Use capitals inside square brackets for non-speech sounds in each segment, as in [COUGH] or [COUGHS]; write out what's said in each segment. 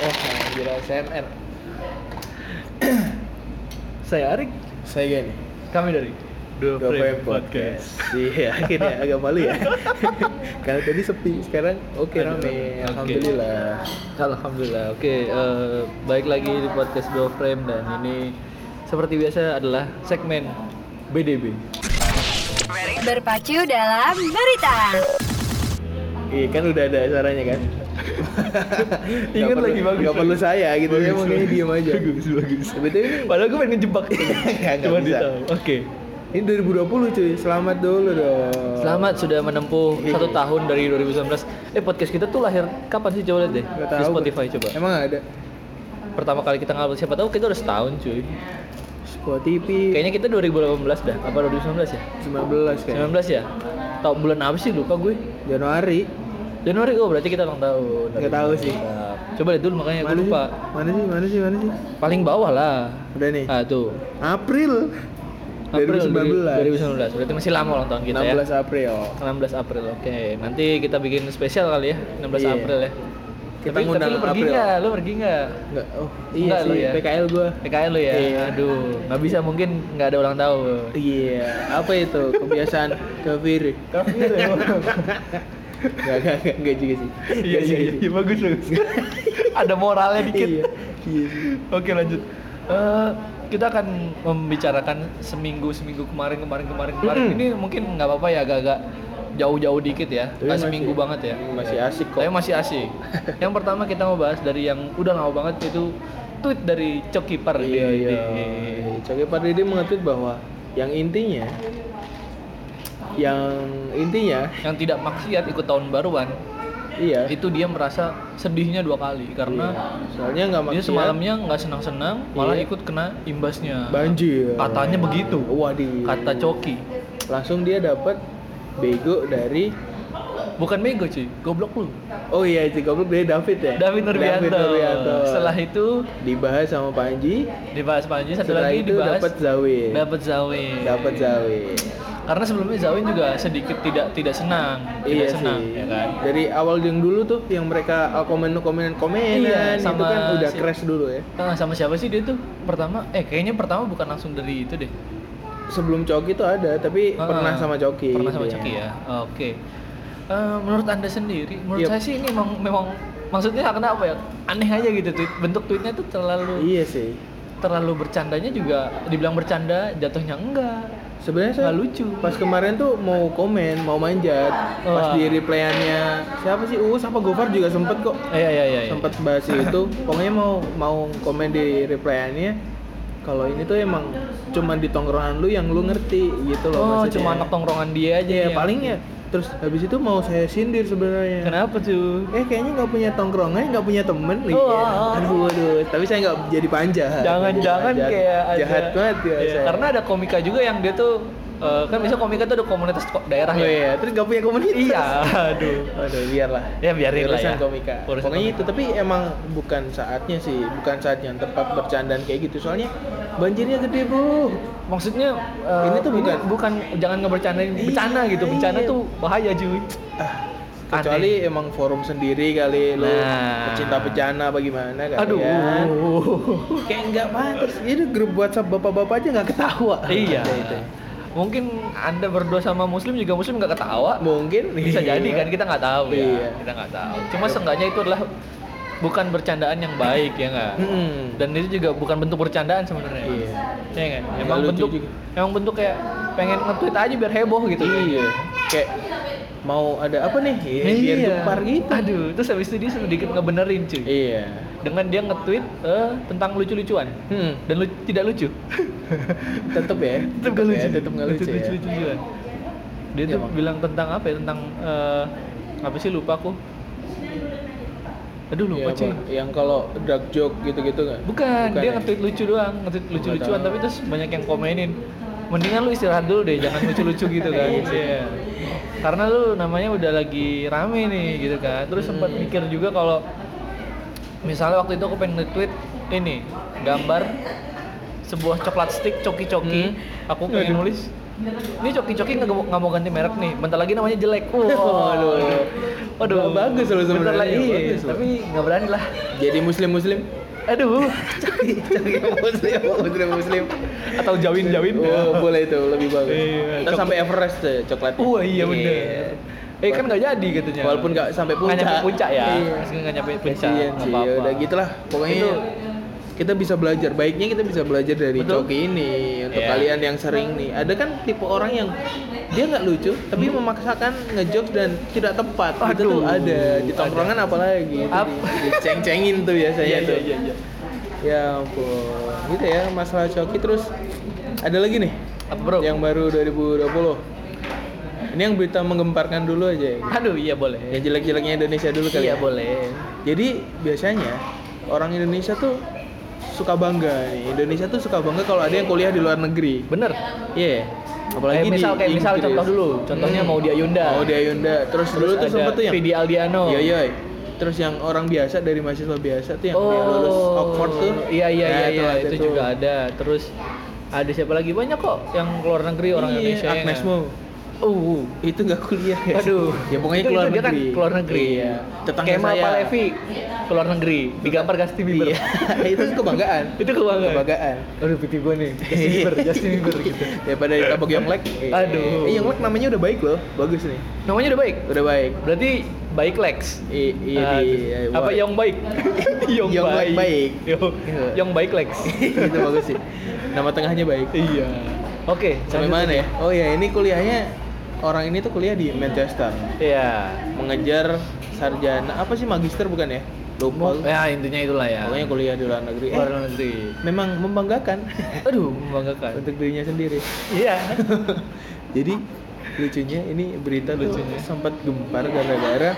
Oh, anjir ASMR. [COUGHS] Saya Arik, Saya gini. kami dari Dua Frame Podcast. Iya, akhirnya agak malu ya. [LAUGHS] Karena tadi sepi, sekarang oke Aduh, rame. oke. Alhamdulillah. Alhamdulillah. Oke, eh, baik lagi di podcast Dua Frame dan ini seperti biasa adalah segmen BDB. Berpacu dalam berita. Iya kan udah ada suaranya kan. [LAUGHS] Ingat lagi, bagus, nggak perlu saya gitu. Bagus, kayaknya bagus. diem aja. Bagus, bagus. Sebetulnya ini Padahal gue pengen ngejebak. [LAUGHS] Cuman bisa. ditahu. Oke. ini 2020 cuy. Selamat dulu dong. Selamat sudah menempuh Iya. satu tahun dari 2019. Eh podcast kita tuh lahir kapan sih coba lihat deh Nggak di tahu. Spotify coba. Emang ada Pertama kali kita ngupload siapa tahu kita udah setahun cuy. Spotify Kayaknya kita 2018 dah. Apa 2019 ya? 19 kan. 19 ya? Tahu bulan apa sih lupa gue. Januari. Januari oh berarti kita ulang tahun. Nggak tahu sih. Mantap. Coba lihat dulu makanya sih? lupa. Mana sih? Mana sih? Mana sih? Paling bawah lah. Udah nih. Ah tuh. April. April 2019. 2019. Berarti masih lama ulang tahun kita 16 ya. April. 16 April. Oke. Nanti kita bikin spesial kali ya 16 Iya. April ya. Kita tapi, tapi lu pergi nggak? Lu pergi nggak? Enggak. Oh, iya Enggak sih. lu ya? PKL gua. PKL lu ya? Iya. Aduh, nggak bisa mungkin nggak ada ulang tahun. Iya, apa itu kebiasaan [LAUGHS] kafir? Kafir [LAUGHS] Enggak, enggak, enggak, enggak juga sih. Iya iya iya bagus bagus. Ada moralnya dikit. Iya. Iya. Oke lanjut. Eh, kita akan membicarakan seminggu seminggu kemarin kemarin kemarin kemarin. Mm-mm. Ini mungkin nggak apa-apa ya agak-agak jauh-jauh dikit ya. Tapi Nggak masih- seminggu banget ya. Masih asik kok. Tapi masih asik. [LAUGHS] yang pertama kita mau bahas dari yang udah lama banget itu tweet dari Cokiper Iya, di, iya. di- Coki Pardede mengetweet bahwa yang intinya yang intinya yang tidak maksiat ikut tahun baruan iya. itu dia merasa sedihnya dua kali. Karena Iya. soalnya nggak dia maksiat. semalamnya nggak senang-senang malah Iya. ikut kena imbasnya. Banjir. Katanya begitu. Waduh. Kata Coki. Langsung dia dapat bego dari bukan bego cuy goblok lu. Oh iya itu goblok dari David ya? David Nurbianto. Nurbianto. setelah itu dibahas sama Panji. Dibahas Panji. Satu setelah lagi itu dibahas dapat Zawin dapat Zawin dapat Zawin karena sebelumnya Zawin juga sedikit tidak tidak senang tidak iya senang sih ya kan dari awal yang dulu tuh yang mereka uh, komen komenan komenan Iya, itu sama kan udah si- crash dulu ya Nah, sama siapa sih dia tuh pertama eh kayaknya pertama bukan langsung dari itu deh sebelum Coki tuh ada tapi Ah, pernah sama Coki Pernah sama dia. Coki ya. Oke. Eh, menurut anda sendiri, menurut Yep. saya sih ini memang, memang maksudnya kenapa ya? Aneh aja gitu tweet. Bentuk tweetnya tuh terlalu iya sih terlalu bercandanya juga dibilang bercanda, jatuhnya enggak. sebenarnya saya lucu. pas kemarin tuh mau komen mau manjat pas Wah. di replyannya siapa sih Uus apa Gofar juga sempet kok iya iya iya. iya. sempat bahas itu pokoknya mau mau komen di replyannya kalau ini tuh emang cuman di tongkrongan lu yang lu ngerti gitu loh Oh, maksudnya. cuma anak tongkrongan dia aja. Iya, yang- paling ya terus habis itu mau saya sindir sebenarnya Kenapa tuh? eh kayaknya nggak punya tongkrongan nggak punya temen nih Oh, ah, ah. aduh aduh tapi saya nggak jadi panjang Jangan-jangan kayak ada jahat banget ya saya Karena ada komika juga yang dia tuh eh, kan bisa komika tuh ada komunitas ko- daerah oh, ya. iya terus nggak punya komunitas Iya, aduh. aduh biarlah Ya, biarin lah urusan ya. komika Urusan pokoknya komika. itu tapi emang bukan saatnya sih bukan saat yang tepat bercandaan kayak gitu soalnya banjirnya gede bro Maksudnya eh, Ini tuh bukan- bukan jangan ngebercandain Iya, bencana gitu. Bencana iya. tuh bahaya cuy. ah kecuali emang forum sendiri kali Nah. pecinta bencana bagaimana kali Aduh. ya kayak nggak pantas ini grup WhatsApp bapak-bapak aja nggak ketawa iya. Itu. Mungkin Anda berdua sama muslim juga muslim nggak ketawa. mungkin Bisa iya. jadi kan kita nggak tahu ya. Iya. Kita nggak tahu. Cuma seenggaknya itu adalah bukan bercandaan yang baik ya nggak? Mm-mm. Dan itu juga bukan bentuk bercandaan sebenarnya. Iya. Iya kan? Nggak Emang lucu bentuk juga. emang bentuk kayak pengen nge-tweet aja biar heboh gitu. iya kayak mau ada apa nih Iya, biar gempar gitu Aduh, terus habis itu dia sedikit ngebenerin cuy. iya Dengan dia nge-tweet eh, tentang lucu-lucuan. hmm. Dan lu tidak lucu. [LAUGHS] tetep ya tetep gak lucu. ya, tetep nggak lucu, Tetep ya. lucu-lucuan. Dia Iya, tuh bilang tentang apa ya? Tentang eh, apa sih lupa aku. Aduh lupa cuy. Bang. yang kalau dark joke gitu-gitu nggak Bukan, dia ya? nge-tweet lucu doang, nge-tweet lucu-lucuan tapi terus banyak yang komenin. Mendingan lu istirahat dulu deh, jangan lucu-lucu gitu kan. [LAUGHS] Iya sih. Iya. Karena lu namanya udah lagi rame nih gitu kan. Terus sempat Hmm. mikir juga kalau misalnya waktu itu aku pengen nge-tweet ini gambar sebuah coklat stick coki-coki. Hmm. Aku pengen Aduh. nulis ini coki-coki nggak mau ganti merek nih bentar lagi namanya jelek [LAUGHS] Waduh. waduh Ba- bagus loh bentar sebenarnya, lagi iya, bagus tapi nggak berani lah Jadi muslim muslim. aduh [LAUGHS] Cari muslim muslim muslim. atau jawin-jawin Oh boleh itu lebih bagus. Iya, Terus coklat. sampai Everest tuh coklat. Wah iya bener. Eh kan nggak jadi katanya. Walaupun nggak sampai puncak. Nggak nyampe puncak ya. Iya. Nggak nyampe puncak. Nggak sih. apa-apa. Udah gitulah. Pokoknya Itu- kita bisa belajar. Baiknya kita bisa belajar dari Betul. Coki ini untuk Iya. kalian yang sering nih. Ada kan tipe orang yang dia nggak lucu tapi memaksakan ngejokes dan tidak tepat. Itu tuh Hmm. Aduh. ada di tongkrongan apalagi. Ap- Diceng-cengin tuh biasanya Iya, tuh. iya, iya, iya. Ya ampun. Gitu ya masalah Coki terus ada lagi nih Apa bro? yang baru 2020. Ini yang berita menggemparkan dulu aja. ya. Aduh iya boleh. Yang jelek-jeleknya Indonesia dulu kali. Iya ya. boleh. Jadi biasanya orang Indonesia tuh suka bangga nih. Indonesia tuh suka bangga kalau ada yang kuliah di luar negeri. Bener. Iya. Kayak misal kayak misal Inggris. contoh dulu. Contohnya Hmm. mau di Ayunda. Mau di Ayunda. Terus, dulu tuh ada sempet tuh yang Vidi Aldiano. Iya iya. Terus yang orang biasa dari mahasiswa biasa tuh yang Oh, lulus Oxford tuh. Iya iya Nah, iya, iya. ada itu tuh. juga ada. Terus ada siapa lagi banyak kok yang keluar negeri orang Iya, Indonesia. ya Agnes nggak? Mo. Uh, Itu nggak kuliah ya. Aduh. Ya pokoknya keluar itu dia kan negeri. keluar negeri. Iya. Tetangga Kemal saya. Palevi keluar negeri, digambar Justin Bieber. Iya. [LAUGHS] itu kebanggaan. [LAUGHS] itu kebanggaan. Kebanggaan. Aduh, pipi gue nih. Justin Bieber, [LAUGHS] Justin Bieber gitu. Daripada ditabok Yonglek. Aduh. Eh, Yonglek namanya udah baik loh. Bagus nih. Namanya udah baik. Udah baik. Berarti baik Lex. I- iya Aduh. di apa yang baik? Yong baik. baik. Iya. Yong baik Lex. itu bagus sih. Nama tengahnya baik. iya. Oke, Sampai mana ya? Oh ya, ini kuliahnya orang ini tuh kuliah di Manchester. Iya. Mengejar sarjana apa sih magister bukan ya? Lupa. lu. Ya intinya itulah ya. Pokoknya kuliah di luar negeri. Eh, luar negeri. memang membanggakan [LAUGHS] Aduh, membanggakan. untuk dirinya sendiri. Iya. [LAUGHS] Jadi lucunya ini berita Lucunya. tuh sempat gempar gara-gara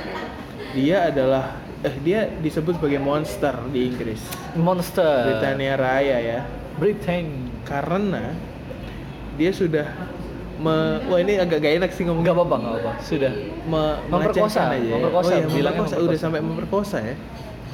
dia adalah eh dia disebut sebagai monster di Inggris. Monster. Britania Raya ya. Britain. Karena dia sudah me, wah ini agak gak enak sih ngomong Enggak apa-apa, enggak apa. Sudah. me, Memperkosa, aja ya. memperkosa, oh iya, bilangnya memperkosa. udah sampai memperkosa ya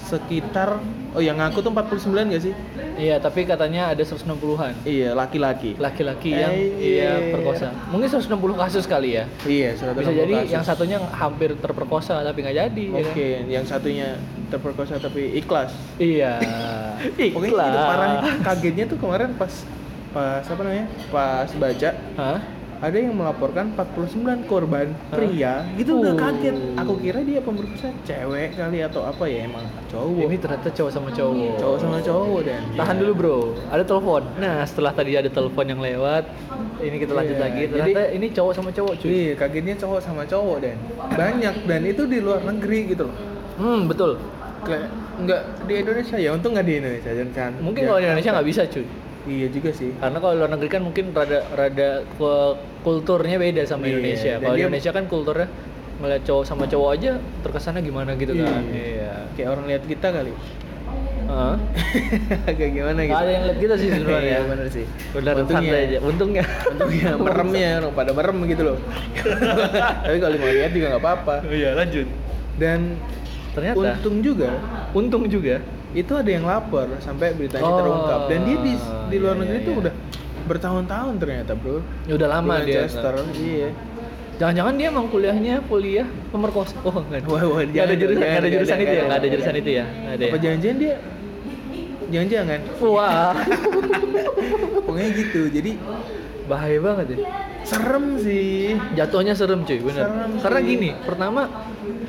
sekitar oh yang ngaku tuh 49 gak sih Iya, tapi katanya ada 160-an. iya laki-laki Laki-laki Eh, yang iya. iya perkosa. Mungkin 160 kasus kali ya. iya 160 Bisa jadi kasus. yang satunya hampir terperkosa tapi nggak jadi. ya oke kan? yang satunya terperkosa tapi ikhlas Iya. [LAUGHS] pokoknya itu parah kagetnya tuh kemarin pas pas apa namanya pas baca Hah? Ada yang melaporkan 49 korban Hah? pria gitu udah Uh. kaget aku kira dia pemerkosa cewek kali atau apa ya emang cowok Ini ternyata cowok sama cowok. cowok sama cowok dan Tahan dulu bro, ada telepon. Nah setelah tadi ada telepon yang lewat, ini kita lanjut Iya, lagi. jadi- Ternyata ini cowok sama cowok cuy. Iya, kagetnya cowok sama cowok dan banyak dan itu di luar negeri gitu loh. Hmm betul. Kayak nggak di Indonesia ya, untung nggak di Indonesia jangan. Mungkin kalau di Indonesia nggak bisa cuy. Iya juga sih. Karena kalau luar negeri kan mungkin rada rada ku- kulturnya beda sama Iya, Indonesia. Kalau di Indonesia kan kulturnya ngeliat cowok sama cowok aja terkesannya gimana gitu kan. Iya. Iya. Kayak orang lihat kita kali. Hah? [LAUGHS] Kayak gimana gitu. Ada yang lihat kita sih sebenarnya. Iya, bener sih. Benar Untungnya. aja. Untungnya. Untungnya [LAUGHS] meremnya orang pada merem gitu loh. [LAUGHS] Tapi kalau mau lihat juga nggak apa-apa. Iya lanjut. Dan Ternyata untung juga untung juga. Itu ada yang lapor sampai beritanya Oh, terungkap dan dia di di luar iya, negeri iya, tuh iya. udah bertahun-tahun ternyata bro Ya udah lama di dia. Manchester iya Jangan-jangan dia emang kuliahnya kuliah pemerkosa. Oh enggak. Wah, wah, Nggak ada jangan, jurusan, jangan, nggak ada jurusan jangan, itu ya, jangan, nggak ada jangan. jurusan itu ya. Ada. apa ya? jangan-jangan dia jangan-jangan Wah, [LAUGHS] pokoknya gitu jadi bahaya banget ya. serem sih Jatuhnya serem cuy, bener. Serem Karena sih. gini, pertama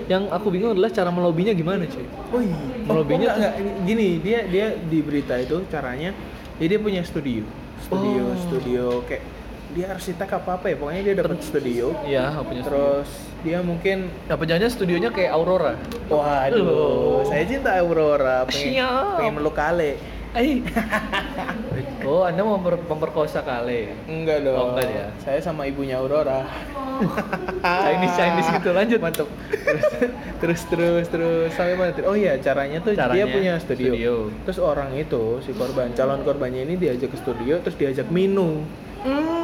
yang aku bingung adalah cara melobinya gimana cuy. oh iya Melobinya oh, enggak, enggak. gini dia dia di berita itu caranya jadi dia punya studio studio Oh. studio kayak dia arsitek apa apa ya pokoknya dia dapat studio Iya, punya studio. terus dia mungkin Apa jangan studionya kayak Aurora? waduh Loh. saya cinta Aurora pengen, Siap. pengen meluk kale Eh. [LAUGHS] oh, Anda mau memper- memperkosa kali. enggak dong Oh, enggak ya? saya sama ibunya Aurora Chinese Chinese gitu lanjut. mantap terus [LAUGHS] terus terus terus sampai mana tadi? oh iya caranya tuh dia Caranya, punya studio. studio. terus orang itu si korban calon korbannya ini diajak ke studio terus diajak minum Hmm,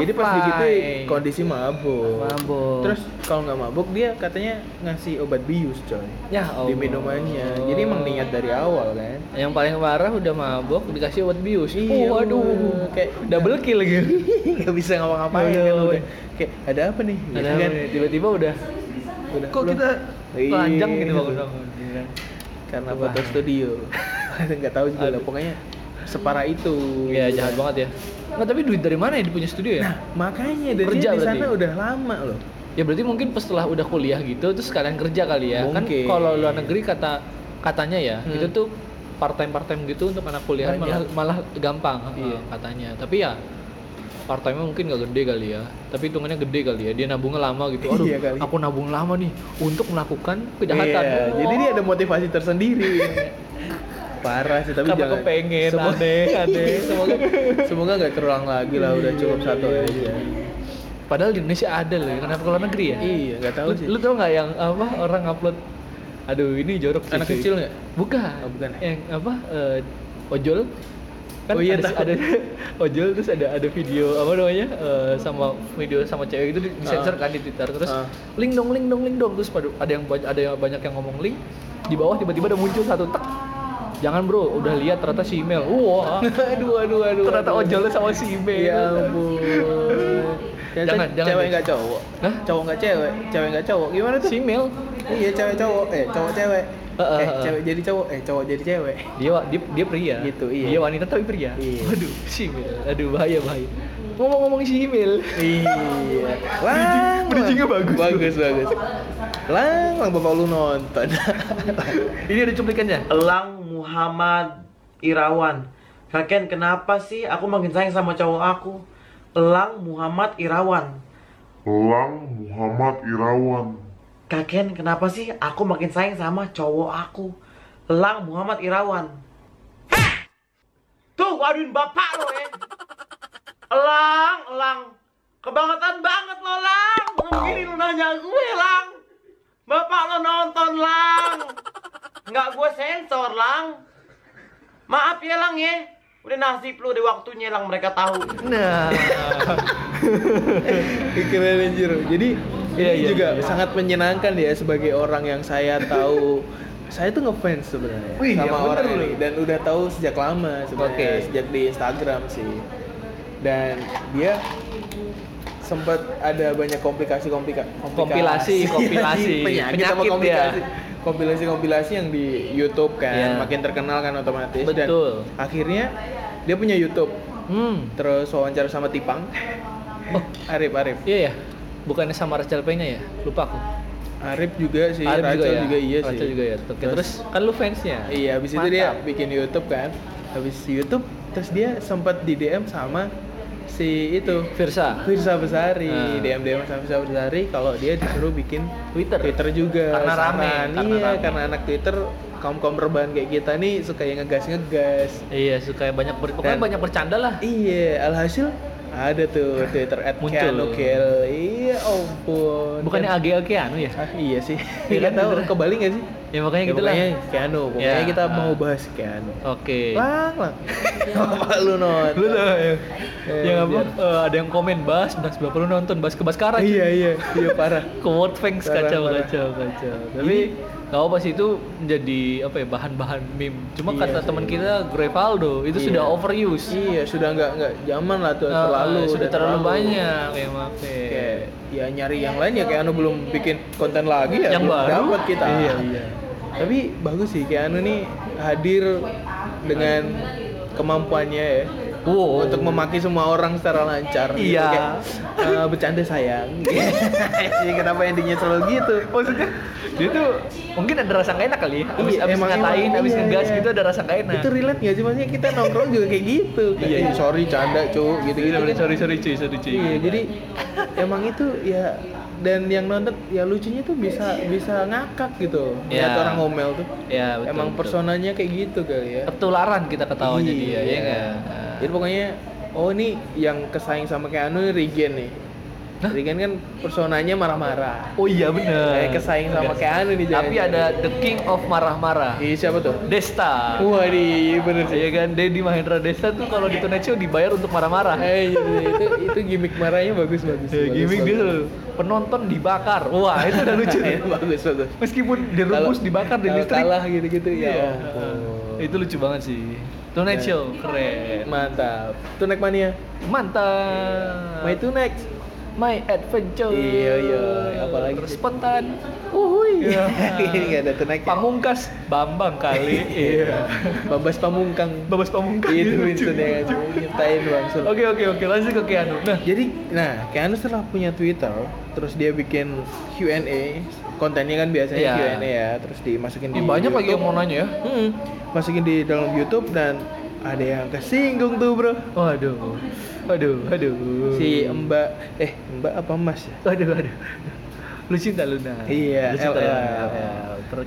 Jadi pas begitu kondisi mabuk. Mabuk. Terus kalau nggak mabuk dia katanya ngasih obat bius coy ya di minumannya. Jadi emang niat dari awal kan. Yang paling parah udah mabok dikasih obat bius. Iya, oh, aduh. bener. kayak double kill lagi. [LAUGHS] nggak bisa ngapa-ngapain kan udah. Kayak ada apa nih? Ada Gitu kan. tiba-tiba udah Udah, kok kita Iya, telanjang gitu gitu. Iya. Karena foto studio. [LAUGHS] nggak tahu juga lah pokoknya separah itu. Iya jahat banget ya. Nggak tapi duit dari mana ya dia punya studio ya? Nah, makanya dan Kerja di sana udah lama loh. Ya berarti mungkin setelah udah kuliah gitu terus kalian kerja kali ya. Kan Mungkin. kalau luar negeri kata katanya ya, Hmm. itu tuh part time part time gitu untuk anak kuliah malah malah gampang Iya. katanya. Tapi ya part time mungkin gak gede kali ya. Tapi hitungannya gede kali ya. Dia nabungnya lama gitu. Aduh, Iya kali. aku nabung lama nih untuk melakukan kejahatan. Iya, jadi dia ada motivasi tersendiri. [LAUGHS] Parah sih, tapi jangan. kepengen, Semoga- aneh, aneh. semoga [LAUGHS] semoga nggak terulang lagi lah, udah cukup satu aja. Padahal di Indonesia ada loh, kenapa ke luar negeri ya? Iya, nggak tahu lu, sih. lu tau nggak yang apa orang upload aduh ini jorok sih Anak cuy. kecil nggak? bukan Oh, bukan. yang apa eh, ojol kan Oh, iya, ada, tahu. ada [LAUGHS] ojol terus ada ada video apa namanya eh, sama video sama cewek itu di- disensor kan di twitter terus Ah. link dong link dong link dong terus pada ada yang banyak ada yang banyak yang ngomong link di bawah tiba-tiba ada muncul satu tek jangan bro udah lihat ternyata si email wah [LAUGHS] aduh, aduh, aduh. ternyata ojolnya sama si email Ya ampun. Jangan, jangan, cewek nggak cowok. Hah? Cowok nggak cewek, cewek nggak cowok. Gimana tuh? si email Iya, cewek cowok, eh cowok cewek. Eh, eh, cewek jadi cowok, eh cowok jadi cewek. dia dia dia pria Gitu, iya. dia wanita tapi pria Iya. aduh si email aduh bahaya bahaya ngomong-ngomong si email Iya. Lang. bridgingnya bagus. Bagus, bagus. Lang, lang bapak lu nonton. [LAUGHS] ini ada cuplikannya Elang Muhammad Irawan. Kakek kenapa sih aku makin sayang sama cowok aku? Elang Muhammad Irawan. Elang Muhammad Irawan. Kakek kenapa sih aku makin sayang sama cowok aku? Elang Muhammad Irawan. Hah! Tuh, waduin bapak lo ya. Elang, elang. Kebangetan banget lo, Lang. Ngomong gini lu nanya gue, Lang. Bapak lo nonton, Lang. Nggak gue sensor, Lang. Maaf ya, Lang ya. Udah nasib lu di waktunya, Lang. Mereka tahu. nah [LAUGHS] Keren anjir. Jadi Iya, ini iya, juga iya. sangat menyenangkan ya sebagai orang yang saya tahu saya tuh ngefans sebenarnya Wih, sama bener orang ini dan udah tahu sejak lama sebenarnya Oke. sejak di Instagram sih. Dan dia sempat ada banyak komplikasi komplika, Kompilasi, [LAUGHS] kompilasi. penyakit, sama Penyakit komplikasi ya. kompilasi kompilasi yang di YouTube kan Iya. makin terkenal kan otomatis Betul. dan akhirnya dia punya YouTube hmm terus wawancara sama Tipang oh [LAUGHS] Arif Arif iya ya bukannya sama Rachel Penya ya lupa aku Arif juga sih, Arif Rachel juga, ya? iya sih. Rachel juga ya Oke, terus kan lu fansnya Iya, habis itu dia bikin YouTube kan. Habis YouTube, terus dia sempat di DM sama si itu Virsa Firsa Besari, Ah. DM DM sama Firsa Besari kalau dia disuruh bikin Twitter Twitter juga. Karena rame, Saran. karena iya, rame. karena anak Twitter kaum kaum rebahan kayak kita nih suka yang ngegas ngegas. iya suka yang banyak ber, pokoknya Dan- banyak bercanda lah Iya, alhasil ada tuh Twitter at. Keanu Kel. Iya, ampun. bukannya Kan- AGL Keanu ya Ah, iya sih. Iya kan, tahu bener. ke Bali nggak sih? Ya makanya Ya, gitu lah pokoknya Keanu, pokoknya Ya, kita mau bahas Keanu. oke Lang, lang. [LAUGHS] Apa lu nonton? lu tuh yang, Eh, yang apa eh, ada yang komen bahas dan sebelah lu nonton bahas ke Baskara. Iya, iya, iya parah. [LAUGHS] Fangs Parah, kacau parah. kacau kacau tapi apa sih itu menjadi apa ya bahan-bahan meme cuma Iya kata sih. teman kita Grevaldo itu Iya. sudah overuse Iya, sudah nggak nggak zaman lah tuh Eh, terlalu. sudah udah terlalu banyak kayak maaf Kayak ya nyari yang lain ya Keanu belum bikin konten lagi ya. Yang baru. Dapat kita. Iya, iya. Tapi bagus sih Keanu nih hadir dengan kemampuannya ya. wow untuk memaki semua orang secara lancar gitu. Iya. Kayak, eh, bercanda sayang [LAUGHS] [LAUGHS] Iya, kenapa endingnya selalu gitu maksudnya dia tuh mungkin ada rasa gak enak kali ya. Abis, Iya, abis emang- ngatain emang, abis iya, ngegas iya. gitu ada rasa gak enak. Itu relate gak sih? Maksudnya kita nongkrong juga kayak gitu. [LAUGHS] Iya, Kayak, iya. "Eh, sorry canda cu gitu gitu Iya, sorry sorry cuy sorry cuy. Iya jadi emang itu ya dan yang nonton ya lucunya tuh bisa bisa ngakak gitu. Iya. lihat orang ngomel tuh. Ya betul, emang betul. personanya kayak gitu kali ya. Ketularan kita ketawanya dia ya Iya. nggak? Jadi pokoknya oh ini yang kesaing sama Keanu ini Regen nih Tadi kan kan personanya marah-marah. Oh iya bener. Kayak kesaing sama Keanu nih, Tapi ada The King of marah-marah. Iya siapa tuh? Desta. Wah, di bener sih. Iya kan, Dedi Mahendra Desta tuh kalau di Tonight Show dibayar untuk marah-marah. Eh, iya, iya, itu itu gimmick marahnya bagus bagus. Ya, bagus, gimmick bagus. dia penonton dibakar. Wah, itu udah lucu Iya, [LAUGHS] nih. bagus bagus. Meskipun direbus, dibakar di listrik. kalah gitu-gitu ya. Iya. ampun. Itu lucu banget sih. Tonight Ya. Show keren. Mantap. Tunek mania. Mantap. My two next. My Adventure. Iya, iya. Apalagi Terus spontan. Uhuy. Iya. Ini nggak ada tunek. Pamungkas Bambang kali. [LAUGHS] Iya. Babas Pamungkang. Babas Pamungkas. Itu Lucu. Winston ya. Nyiptain langsung. Oke oke oke lanjut ke Keanu. Nah, Jadi, nah, Keanu setelah punya Twitter, terus dia bikin Q&A, kontennya kan biasanya Iya. Q&A ya, terus dimasukin di banyak lagi yang YouTube. mau nanya ya. Hmm, masukin di dalam YouTube dan ada yang kesinggung tuh bro. Waduh. Waduh, waduh. Si Mbak, eh Mbak apa Mas ya? Waduh, waduh. Lu cinta Luna. Iya, Lu cinta LL.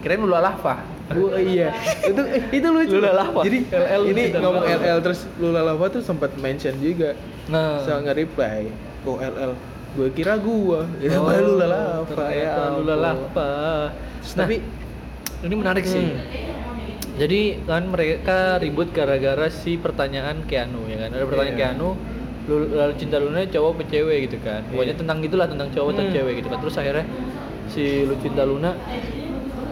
Kirain Lula Lava. Oh iya, itu eh, itu lucu. Lula Lava. Jadi LL ini ngomong. LL terus Lula Lava tuh sempat mention juga. Nah. So nge-reply, kok LL? Gue kira gua. Itu Oh, [LAUGHS] oh, Lula Lava. ya Lula. Lava. Nah, tapi ini menarik sih. Jadi kan mereka ribut gara-gara si pertanyaan Keanu ya kan. Ada pertanyaan Iya. Keanu lu lalu cinta Luna cowok apa cewek gitu kan. Pokoknya Iya. tentang gitulah tentang cowok atau Hmm. cewek gitu kan. Terus akhirnya si Lucinta Luna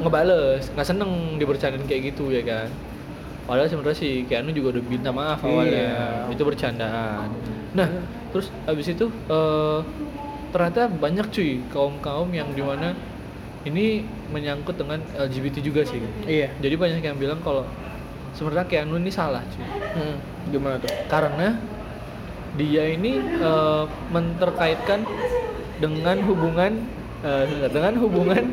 ngebales, nggak seneng dibercandain kayak gitu ya kan. Padahal sebenarnya si Keanu juga udah minta maaf awalnya. Iya. Itu bercandaan. Nah, terus habis itu eh, ternyata banyak cuy kaum-kaum yang di mana ini menyangkut dengan LGBT juga sih. iya. Jadi banyak yang bilang kalau sebenarnya Keanu ini salah cuy. Hmm, gimana tuh? Karena dia ini eh, menterkaitkan dengan hubungan eh, dengan hubungan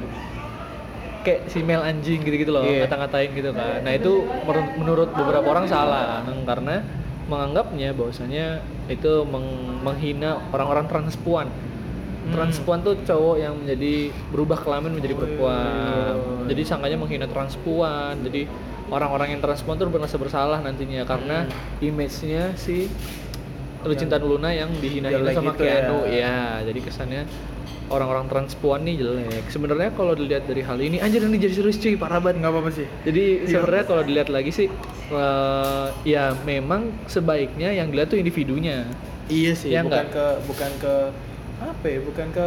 kayak si Mel anjing gitu-gitu loh, Iya. ngata-ngatain gitu kan. Nah, itu menur- menurut beberapa orang salah karena menganggapnya bahwasanya itu meng- menghina orang-orang transpuan. Hmm. Transpuan tuh cowok yang menjadi berubah kelamin menjadi perempuan. Oh. Jadi sangkanya menghina transpuan. Jadi orang-orang yang transpuan tuh merasa bersalah nantinya karena Hmm. image-nya si Lucinta Luna yang dihina-hina sama gitu ya. Keanu. Ya, jadi kesannya orang-orang transpuan nih jelek. Sebenarnya kalau dilihat dari hal ini, anjir ini jadi serius cuy, parah banget. Nggak apa-apa sih. Jadi sebenarnya kalau dilihat lagi sih, eh, ya memang sebaiknya yang dilihat tuh individunya. Iya sih, Ya bukan nggak? ke bukan ke apa ya? Bukan ke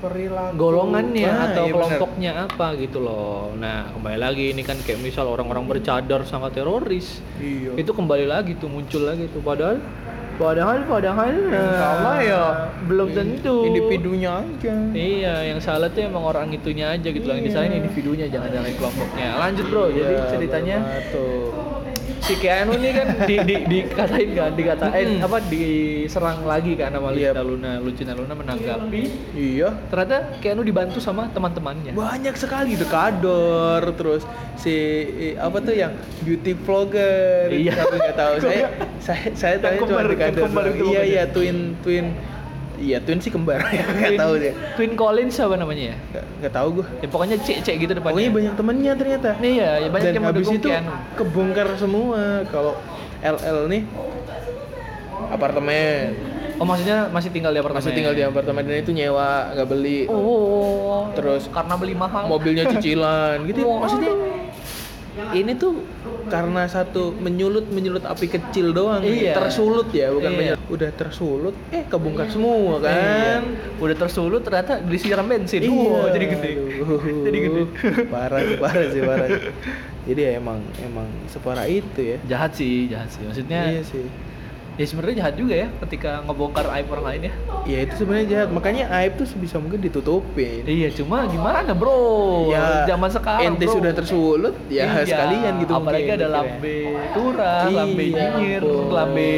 perilaku golongannya Ah, atau iya kelompoknya apa gitu loh. Nah, kembali lagi ini kan kayak misal orang-orang bercadar sama teroris. bener. Iya. Itu kembali lagi tuh muncul lagi tuh padahal padahal padahal nah, salah ya belum in- tentu. individunya aja. Iya, yang salah tuh emang orang itunya aja gitu loh. Yang Iya. disalahin individunya jangan-jangan kelompoknya. Lanjut, Bro. Jadi Iya, ceritanya tuh. Si Keanu ini kan di, di, dikatain kan, dikatain Mm-mm. apa diserang lagi kan sama Iya. Lucinta Luna. Lucinta Luna menanggapi Iya. ternyata Keanu dibantu sama teman-temannya. Banyak sekali dekador terus si apa tuh yang beauty vlogger. Iya. Tapi nggak tahu [LAUGHS] saya saya saya tahu cuma itu Iya iya twin twin Iya twin sih kembar [LAUGHS] ya nggak Queen- tahu deh. Queen Collins apa namanya ya? Nggak- Nggak tahu gua. Ya pokoknya cek-cek gitu depannya. Pokoknya banyak temennya ternyata. Nih ya, ya banyak Dan yang habis itu Keanu. kebongkar semua kalau LL nih apartemen Oh maksudnya masih tinggal di apartemen? masih tinggal di apartemen dan itu nyewa nggak beli Oh, Terus karena beli mahal. mobilnya [LAUGHS] cicilan gitu Waduh. maksudnya ini tuh karena satu menyulut menyulut api kecil doang. Iya. tersulut ya bukan Iya. menyulut. udah tersulut eh kebongkar semua kan Iya. Udah tersulut ternyata disiram bensin. Wow, jadi gede. aduh. Jadi gede. parah sih parah sih parah jadi ya emang emang separah itu ya jahat sih, jahat sih. Maksudnya iya sih ya sebenarnya jahat juga ya ketika ngebongkar aib orang lain ya. ya itu sebenarnya jahat makanya aib tuh sebisa mungkin ditutupin Iya, cuma gimana bro? ya zaman sekarang ente bro. sudah tersulut ya Iya, sekalian gitu apalagi mungkin, ada lambe turah, Iya, lambe nyinyir, lambe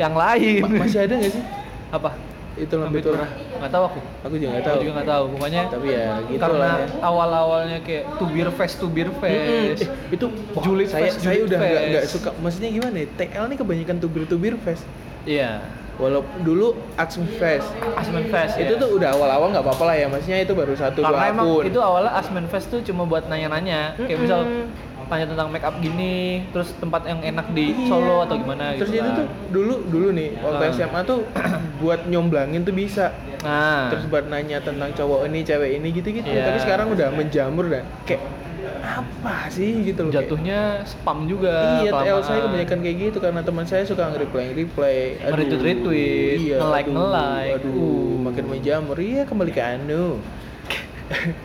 yang lain. Ma- masih ada nggak sih apa? Itu lambe turah Nggak tahu aku. aku juga nggak Aku tahu juga nggak tahu. Pokoknya tapi ya gitu karena lah ya. awal-awalnya kayak tubir fest tubir Mm-mm. fest. Eh, itu Julid saya fest, saya udah nggak suka maksudnya gimana ya TL nih kebanyakan tubir tubir fest Iya. Walaupun dulu Action Fest Asmen Fest itu ya. tuh udah awal-awal nggak apa-apa lah ya maksudnya itu baru satu karena dua emang akun itu awalnya Asmen Fest tuh cuma buat nanya-nanya kayak Mm-mm. misal tanya tentang make up gini terus tempat yang enak di Iya. Solo atau gimana terus gitu itu kan. tuh dulu dulu nih waktu Ah. SMA tuh [CLEARS THROAT] buat nyomblangin tuh bisa Nah. terus buat nanya tentang cowok ini cewek ini gitu gitu Iya. tapi sekarang udah menjamur dan kayak apa sih gitu loh kayak- jatuhnya spam juga. Iya, TL saya kebanyakan kayak gitu karena teman saya suka nge-reply nge-reply. Aduh, Nge-retweet-retweet, iya, nge-like, aduh, nge-like. Aduh, Uh. makin menjamur. Iya, kembali ke anu.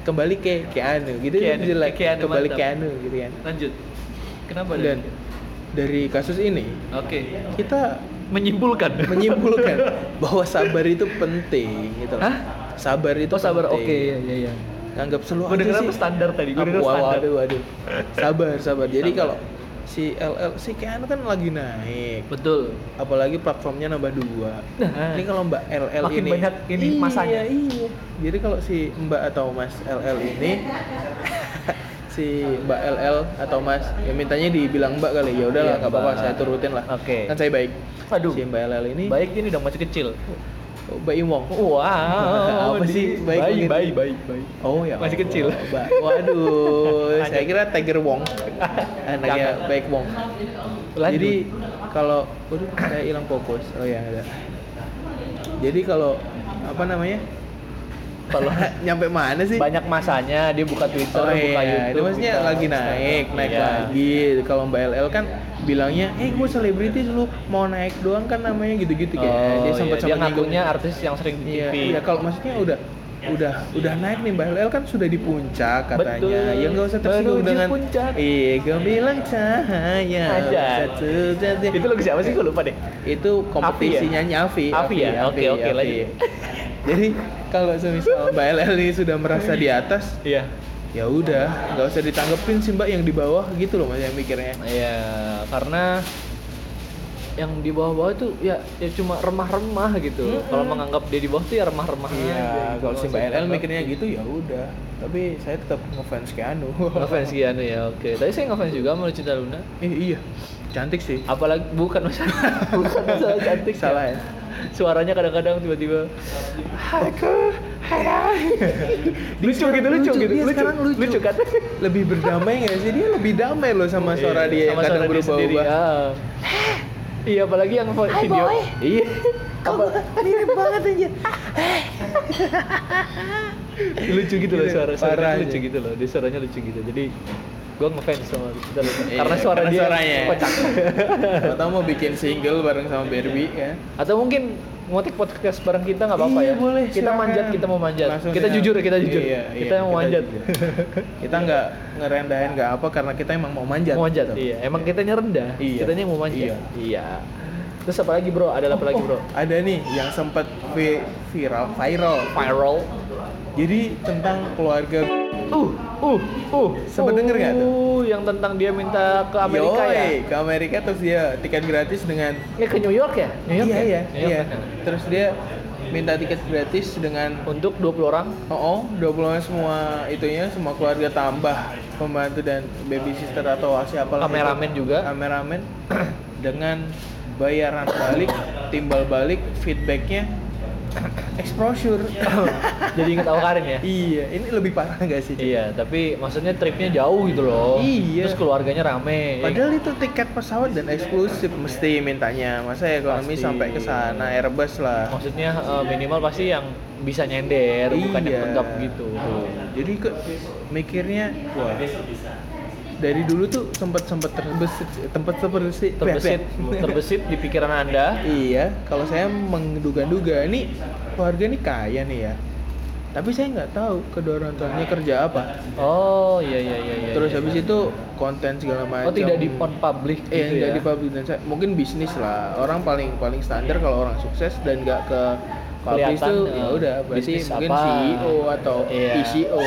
kembali ke ke anu gitu Ke anu, jelek. ke anu, kembali mantap. ke anu gitu kan. Lanjut. Kenapa Dan dari kasus ini Oke. kita Menyimpulkan. menyimpulkan bahwa sabar itu penting gitu loh. Hah? Sabar itu Oh sabar, oke penting. ya ya ya. Anggap selalu Gue denger apa standar tadi? Gue denger standar. waduh, waduh. Sabar, sabar. Jadi kalau si LL si Keanu kan lagi naik. Betul. apalagi platformnya nambah dua. Nah. Ini kalau Mbak LL Makin ini banyak ini iya, masanya. Iya, Jadi kalau si Mbak atau Mas LL ini [LAUGHS] si Mbak LL atau Mas ya mintanya dibilang Mbak kali ya udahlah Iya, nggak apa-apa Mbak. saya turutin lah. Oke. Kan saya baik. Aduh. Si Mbak LL ini Baik ini dong masih kecil. Oh, Mbak Imong. Wow. Apa di- sih baik baik, begitu? baik, baik, baik. Oh ya. Masih kecil. Waduh, [LAUGHS] saya kira Tiger Wong. Anaknya baik Wong. Lanjut. Jadi kalau waduh saya hilang fokus. Oh ya ada. Jadi kalau apa namanya? Kalau [LAUGHS] nyampe mana sih? banyak masanya dia buka Twitter, Oh buka iya, YouTube. itu maksudnya buka lagi naik, naik Iya. lagi. Kalau Mbak LL kan bilangnya, eh gue selebritis lu mau naik doang kan namanya gitu-gitu kayak. Oh, dia iya. sempat dia nyinggung. ngakunya artis yang sering di Iya, TV. iya kalau maksudnya udah udah udah naik nih Mbak LL kan sudah di puncak katanya. Betul. Ya nggak usah tersinggung dengan puncak. Iya, gemilang cahaya. Aja. satu. Itu lagu siapa sih? Gue lupa deh. Itu kompetisinya Afi. Afi ya? Oke, oke, lanjut. Jadi kalau semisal Mbak LL ini sudah merasa di atas, Iya. ya udah nggak usah ditanggepin sih mbak yang di bawah gitu loh mas yang mikirnya Iya, karena yang di bawah-bawah itu ya ya cuma remah-remah gitu. Mm-mm. Kalau menganggap dia di bawah tuh ya remah-remah iya gitu. kalau si mbak LL mikirnya gitu ya udah tapi saya tetap ngefans Keanu Ngefans Kianu ya, oke. Tapi saya ngefans juga sama Lucinta Luna. eh, iya cantik sih Apalagi bukan masalah [LAUGHS] bukan masalah cantik salah ya Suaranya kadang-kadang tiba-tiba aku [LAUGHS] lucu gitu lucu, gitu dia lucu. sekarang lucu. lucu kan? [LAUGHS] Lebih berdamai nggak sih? Dia lebih damai loh sama suara Iya, dia yang sama kadang suara berubah-ubah. ah. iya apalagi yang video. iya. Apa? mirip banget aja lucu gitu loh Gila, suara suaranya lucu gitu loh. Dia suaranya lucu gitu. Jadi gue ngefans sama Luna Iya, karena suara karena dia suaranya. kocak. Atau mau bikin single bareng sama Barbie ya. Atau mungkin ngotek podcast bareng kita nggak apa-apa Iya, ya. boleh, kita silakan. manjat kita mau manjat. Langsung kita jujur ya kita jujur. Iya, kita iya, mau kita manjat. jujur. kita nggak ngerendahin nggak apa karena kita emang mau manjat mau manjat gitu. iya. Emang kitanya rendah. Iya. kitanya mau manjat. Iya. iya. Terus apa lagi bro? Ada apa lagi bro? Ada nih yang sempat vi- viral viral. Viral. Jadi tentang keluarga. Uh uh uh Sempet denger nggak tuh? Uh, yang tentang dia minta ke Amerika Yoi, ya ke Amerika terus dia tiket gratis dengan ya ke New York ya New York iya ya? iya New York iya kan? terus dia minta tiket gratis dengan untuk 20 orang oh, oh 20 orang semua itunya semua keluarga tambah pembantu dan babysitter atau siapa lah itu. Kameramen juga. kameramen [CLEARS THROAT] dengan bayaran balik timbal balik feedbacknya exposure [LAUGHS] jadi inget Awkarin ya iya ini lebih parah nggak sih Cik? iya tapi maksudnya tripnya jauh gitu loh Iya. terus keluarganya rame Padahal itu tiket pesawat dan eksklusif mesti mintanya. Masa ekonomi Pasti. sampai ke sana Airbus lah. maksudnya eh, minimal pasti yang bisa nyender bukan yang Iya. tegap gitu Jadi ke mikirnya wah. Dari dulu tuh sempat sempat terbesit tempat seperti terbesit [LAUGHS] terbesit di pikiran anda Iya, kalau saya menduga-duga ini keluarga ini kaya nih ya. Tapi saya nggak tahu kedua orang tuanya kerja apa. oh iya iya iya, iya Terus iya. habis itu konten segala macam. oh tidak di public Eh, gitu nggak ya di public dan saya- mungkin bisnis lah. Orang paling paling standar kalau orang sukses dan nggak ke publish Kelihatan, tuh eh, ya udah berarti mungkin apa. CEO atau Iya. PCO.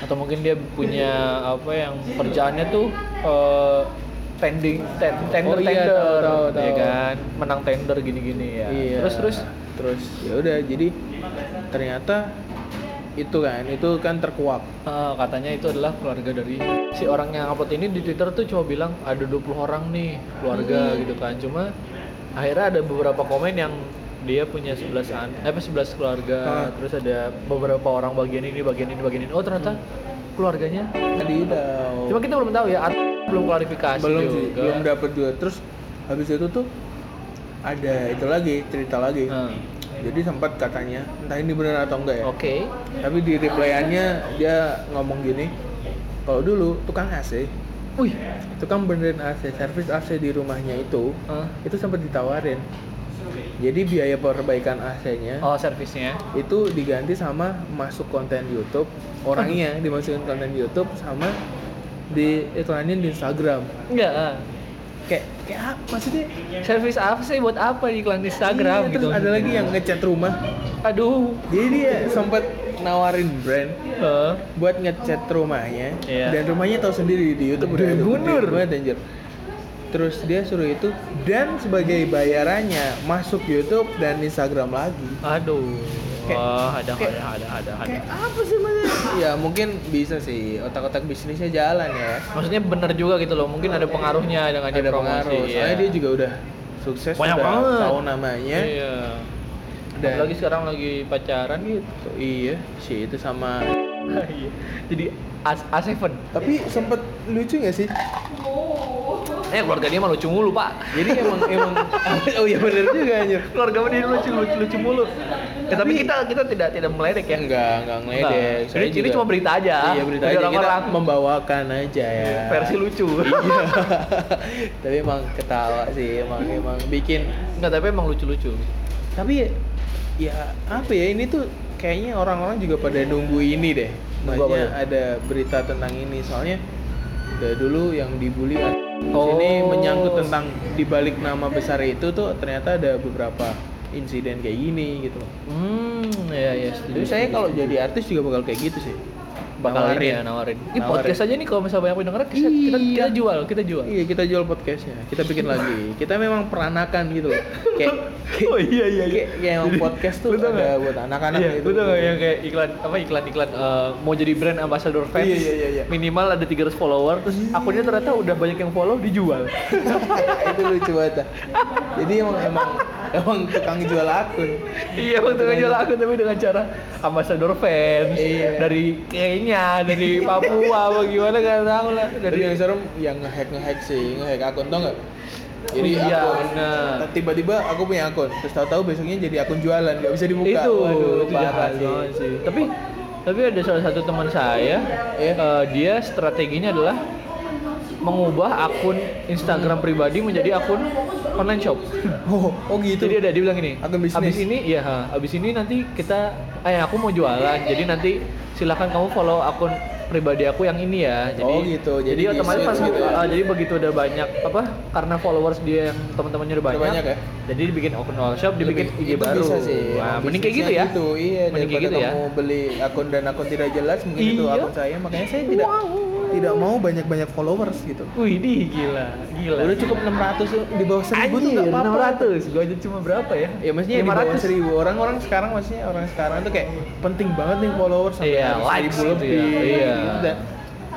atau mungkin dia punya [LAUGHS] apa yang kerjaannya tuh eh, tending ten- tender Oh iya, tender tahu, tahu, ya kan menang tender gini-gini ya Iya. terus terus terus ya udah jadi ternyata itu kan itu kan terkuak. eh, katanya itu adalah keluarga dari si orang yang upload ini di Twitter tuh cuma bilang ada 20 orang nih keluarga Hmm. gitu kan cuma akhirnya ada beberapa komen yang dia punya 11 an eh, apa 11 keluarga Ah. terus ada beberapa orang bagian ini bagian ini bagian ini oh ternyata keluarganya Adidaw. cuma kita belum tahu ya belum klarifikasi belum sih, juga. belum dapat juga. Terus habis itu tuh ada itu lagi cerita lagi. Hmm. Jadi sempat katanya, entah ini benar atau enggak ya. Oke. Tapi di replyannya dia ngomong gini, kalau dulu tukang AC, Wih. tukang benerin AC, servis AC di rumahnya itu, Hah? itu sempat ditawarin. Jadi biaya perbaikan AC-nya Oh, servisnya. itu diganti sama masuk konten YouTube, orangnya dimasukin konten YouTube sama di iklanin di Instagram. Enggak. ah. Kayak kayak apa maksudnya? Servis apa sih buat apa di iklan Instagram Iya, gitu? Terus ada lagi yang ngecat rumah. Aduh. Jadi dia sempat nawarin brand Heeh. buat ngecat rumahnya Iya. dan rumahnya tahu sendiri di YouTube udah bener. banget anjir. Terus dia suruh itu dan sebagai bayarannya masuk YouTube dan Instagram lagi. Aduh. Kayak- Wah, ada, kayak- ada, ada, ada, ada. Kayak apa sih mas? ya mungkin bisa sih otak-otak bisnisnya jalan ya. Maksudnya bener juga gitu loh. Mungkin ada pengaruhnya dengan Ada dia promosi. pengaruh. ya. Soalnya dia juga udah sukses Banyak udah banget. tahu namanya. Iya. Dan- Apalagi sekarang lagi pacaran gitu. Iya sih itu sama. [LAUGHS] Iya. Jadi A- A7. Tapi sempet lucu nggak sih? Eh keluarga dia mah lucu mulu pak. Jadi emang emang [LAUGHS] oh iya bener juga anjir. Keluarga dia lucu lucu lucu mulu. Eh, tapi kita kita tidak tidak meledek ya. Enggak, enggak. Saya Ini- ini juga- cuma berita aja. Iya, berita aja. Kita orang-orang. membawakan aja ya. Versi lucu. Iya. [LAUGHS] tapi emang ketawa sih, emang emang bikin Enggak tapi emang lucu-lucu. tapi ya apa ya ini tuh kayaknya orang-orang juga pada nunggu ini deh. Nunggu tuh? ada berita tentang ini soalnya udah dulu yang dibully. Oh. Ini menyangkut tentang dibalik nama besar itu tuh ternyata ada beberapa insiden kayak gini gitu. Hmm, ya ya setuju. Jadi saya kalau jadi artis juga bakal kayak gitu sih. Bakal Nawarin. ini ya nawarin. Ini Nawarin. podcast aja nih kalau misalnya banyak yang denger kita, kita, Iya. kita jual, kita jual. Iya kita jual podcastnya, kita bikin [LAUGHS] lagi. Kita memang peranakan gitu loh. Kayak, kayak [LAUGHS] Oh iya iya kayak, kayak emang podcast tuh tau ada nggak? buat anak-anak iya, gitu. Nggak yang kayak iklan apa iklan iklan eh, mau jadi brand ambassador fans. Iya, iya, iya, iya. Minimal ada 300 follower terus akunnya ternyata udah banyak yang follow dijual. [LAUGHS] itu lucu banget. Jadi emang emang emang tukang jual akun. iya waktu jual akun tapi dengan cara ambassador fans Iya. dari Kenya, dari Papua apa gimana nggak tahu lah Dari yang serem yang ngehack ngehack sih, ngehack akun tau nggak? Jadi Iya, akun, tiba-tiba aku punya akun, terus tahu-tahu besoknya jadi akun jualan, nggak bisa dibuka. itu Waduh, itu jahat banget sih. Tapi tapi ada salah satu teman saya, Iya. eh, dia strateginya adalah mengubah akun Instagram pribadi menjadi akun online shop. [LAUGHS] Oh, oh gitu. Jadi ada dia bilang Akun bisnis. abis ini ya, abis ini nanti kita, eh aku mau jualan, jadi nanti silakan kamu follow akun pribadi aku yang ini ya. Jadi, Oh, gitu. Jadi, Jadi otomatis pas, gitu ya? ah, jadi begitu udah banyak apa? Karena followers dia yang teman-temannya udah banyak, banyak ya? jadi dibikin akun online shop, dibikin Lebih- IG itu baru. bisa sih. Emang mending kayak gitu ya. Gitu, iya, mending kayak gitu ya. kamu beli akun dan akun tidak jelas, mungkin itu Iya. akun saya. Makanya saya tidak tidak mau banyak-banyak followers gitu. Wih, di gila, gila. Udah cukup 600 tuh, di bawah 1000 tuh nggak apa-apa. 600. Gua aja cuma berapa ya? Ya maksudnya di bawah 500. 1000 orang-orang sekarang maksudnya orang sekarang tuh kayak penting banget nih followers sampai Iya, harus likes 1000 gitu lebih. ya. Iya. gitu. Dan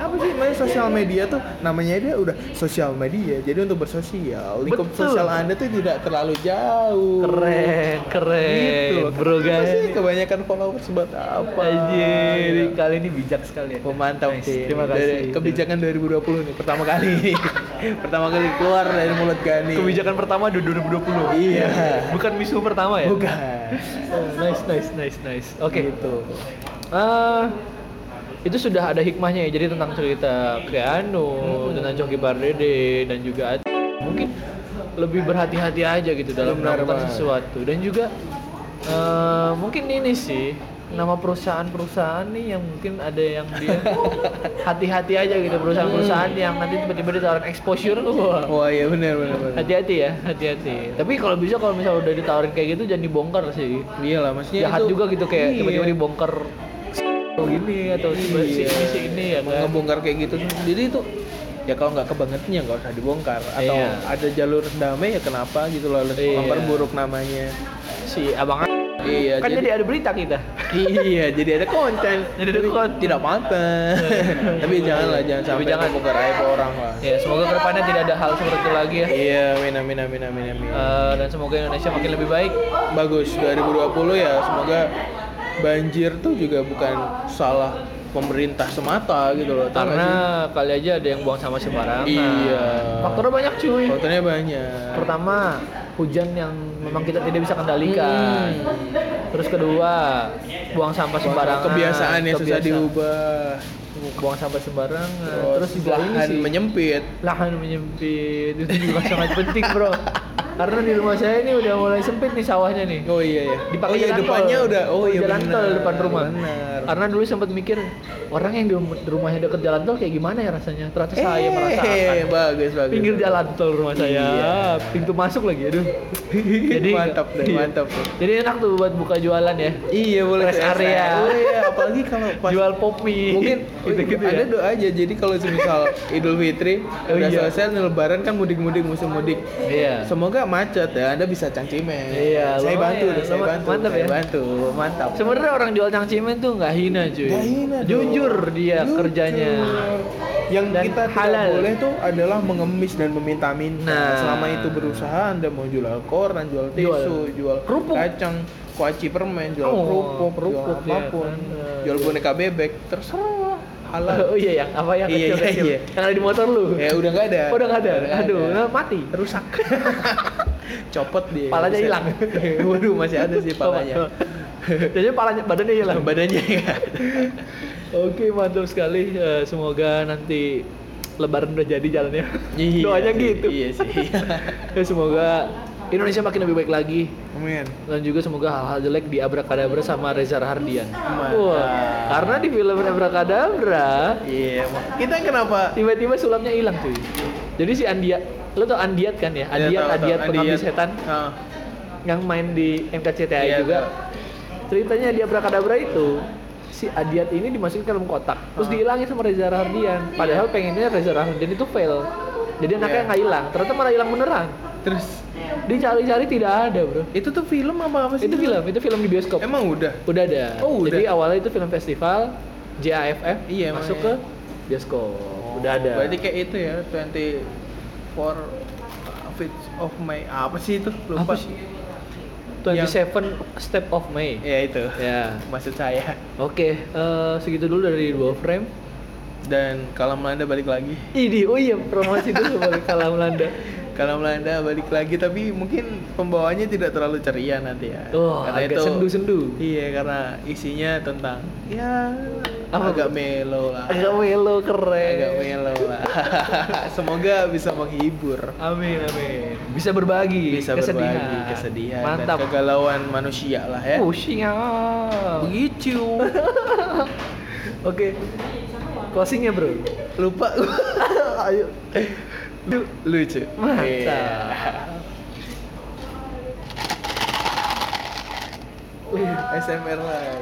apa sih namanya sosial media tuh namanya dia udah sosial media. Jadi untuk bersosial, lingkup Betul. sosial Anda tuh tidak terlalu jauh. Keren, keren. Gitu loh. Bro Kenapa sih guys. kebanyakan followers buat apa? Anjir, kali ini bijak sekali ya. Mantap Nice, sih. Terima Dari kasih. kebijakan 2020 nih pertama kali. [LAUGHS] pertama kali keluar dari mulut Gani. Kebijakan pertama di 2020. Iya. Bukan misu pertama ya? Bukan. Oh, nice, nice, nice, nice. Oke. Gitu. Eh, itu sudah ada hikmahnya ya. Jadi tentang cerita Keanu, tentang Coki Pardede dan juga mungkin lebih berhati-hati aja gitu dalam Benar melakukan banget. sesuatu dan juga eh, mungkin ini sih nama perusahaan-perusahaan nih yang mungkin ada yang dia [LAUGHS] hati-hati aja gitu perusahaan-perusahaan yang nanti tiba-tiba ditawarin exposure wah Wah iya benar benar hati-hati ya hati-hati tapi kalau bisa kalau misalnya udah ditawarin kayak gitu jangan dibongkar sih Iya lah, maksudnya jahat itu- juga gitu kayak Iya. tiba-tiba dibongkar atau gini atau tiba si Iya. ini si ini ya kan? Ngebongkar kayak gitu jadi itu ya kalau nggak kebangetan ya nggak usah dibongkar. Atau Iya. ada jalur damai ya kenapa gitu loh harus Iya. memperburuk namanya. Si abang iya kan jadi, ada berita kita. Iya jadi ada konten. [LAUGHS] Jadi ada Tapi konten. tidak apa-apa tapi janganlah jangan Tapi sampai jangan. membongkar aib orang lah ya semoga ke depannya tidak ada hal seperti itu lagi ya. Iya amin amin amin amin amin. Eh, dan semoga Indonesia makin lebih baik. Bagus 2020 ya semoga banjir tuh juga bukan salah pemerintah semata gitu loh. Karena kali aja ada yang buang sampah sembarangan. Iya. Faktornya banyak cuy. faktornya banyak. Pertama, hujan yang memang kita tidak bisa kendalikan. Hmm. Terus kedua, buang sampah sembarangan. kebiasaan yang susah diubah. Buang sampah sembarangan. Oh, Terus juga ini lahan sih. menyempit. lahan menyempit itu juga [LAUGHS] sangat penting bro karena di rumah saya ini udah mulai sempit nih sawahnya nih Oh iya ya. dipakai oh iya jalan depannya tol. udah. Oh iya jalan benar. tol depan rumah Benar. karena dulu sempat mikir orang yang di rumahnya deket jalan tol kayak gimana ya rasanya ternyata saya merasakan Eh, bagus bagus. pinggir bagus. jalan tol rumah saya Iya. pintu masuk lagi aduh [LAUGHS] jadi mantap deh, iya. mantap. jadi enak tuh buat buka jualan ya Iya boleh Rest area. Oh iya, apalagi kalau pas jual pop mie mungkin [LAUGHS] gitu-gitu ada ya doa aja jadi kalau semisal Idul Fitri Oh udah iya. selesai Lebaran kan mudik-mudik musim mudik iya semoga macet ya anda bisa cangcimen Iya, saya bantu deh saya bantu Mantap saya ya. bantu mantap Sebenarnya orang jual cangcimen tuh nggak hina cuy. Nggak hina dong. Jujur dia Jujur. kerjanya. Yang Dan kita halal. tidak boleh tuh adalah mengemis dan meminta-minta Nah. selama itu berusaha anda mau jual koran jual tisu jual, Kerupuk. kacang kuaci permen jual Oh, kerupuk kerupuk jual ya apa pun kan. jual boneka bebek terserah halal [LAUGHS] Oh iya yang apa yang Iya, kecil iya, kecil iya. yang ada di motor lu. Ya udah nggak ada. Oh, udah nggak ada. nggak Aduh, ada. nah, mati. Rusak. [LAUGHS] Copot dia. Palanya hilang. [LAUGHS] Waduh, masih ada sih palanya. Jadi palanya badannya hilang. Badannya ya. Oke, mantap sekali. Eh, semoga nanti lebaran udah jadi jalannya. Iya Doanya sih, gitu. Iya sih. Ya, [LAUGHS] semoga Indonesia makin lebih baik lagi. Amin. dan juga semoga hal-hal jelek di Abrakadabra sama Reza Rahardian. Mantap. Wah, karena di film Abrakadabra Iya, Mak. kita kenapa? tiba-tiba sulapnya hilang cuy. Jadi si Andiat, lo tau Andiat kan ya? Iya, Andiat, tahu. Andiat pengabdi setan Ah, yang main di MKCTI Iya, juga. tahu. Ceritanya di Abrakadabra itu si Adiat ini dimasukin ke dalam kotak, terus dihilangin sama Reza Rahardian. Padahal pengennya Reza Rahardian itu fail. Jadi anaknya Iya. nggak hilang, ternyata malah hilang beneran. Terus Dicari-cari tidak ada, Bro. itu tuh film apa apa sih? Itu film, itu film di bioskop. Emang udah. Udah ada. Oh, udah. Jadi awalnya itu film festival JAFF Iya, masuk emang ke bioskop. udah ada. Berarti kayak itu ya, 24 Fits of May. Apa sih itu? Lupa. Apa sih? 27 Step of May. Ya itu. Ya. Maksud saya. Oke, eh, segitu dulu dari dua frame. Dan kalau Melanda balik lagi. Ini, oh iya promosi dulu [LAUGHS] balik kalah Melanda. Kalau Melanda balik lagi tapi mungkin pembawanya tidak terlalu ceria nanti ya. Oh, agak sendu-sendu. Iya, karena isinya tentang ya Apa, agak melo lah. Agak melo keren. Agak melo lah. [LAUGHS] Semoga bisa menghibur. Amin amin. Bisa berbagi. Bisa kesedihan. berbagi kesedihan Mantap. dan kegalauan manusia lah ya. Oh siap. Begitu. [LAUGHS] Oke. Closingnya bro. Lupa. [LAUGHS] Ayo. Lu- Lucu. Mantap. Iya. Uh, SMR lagi.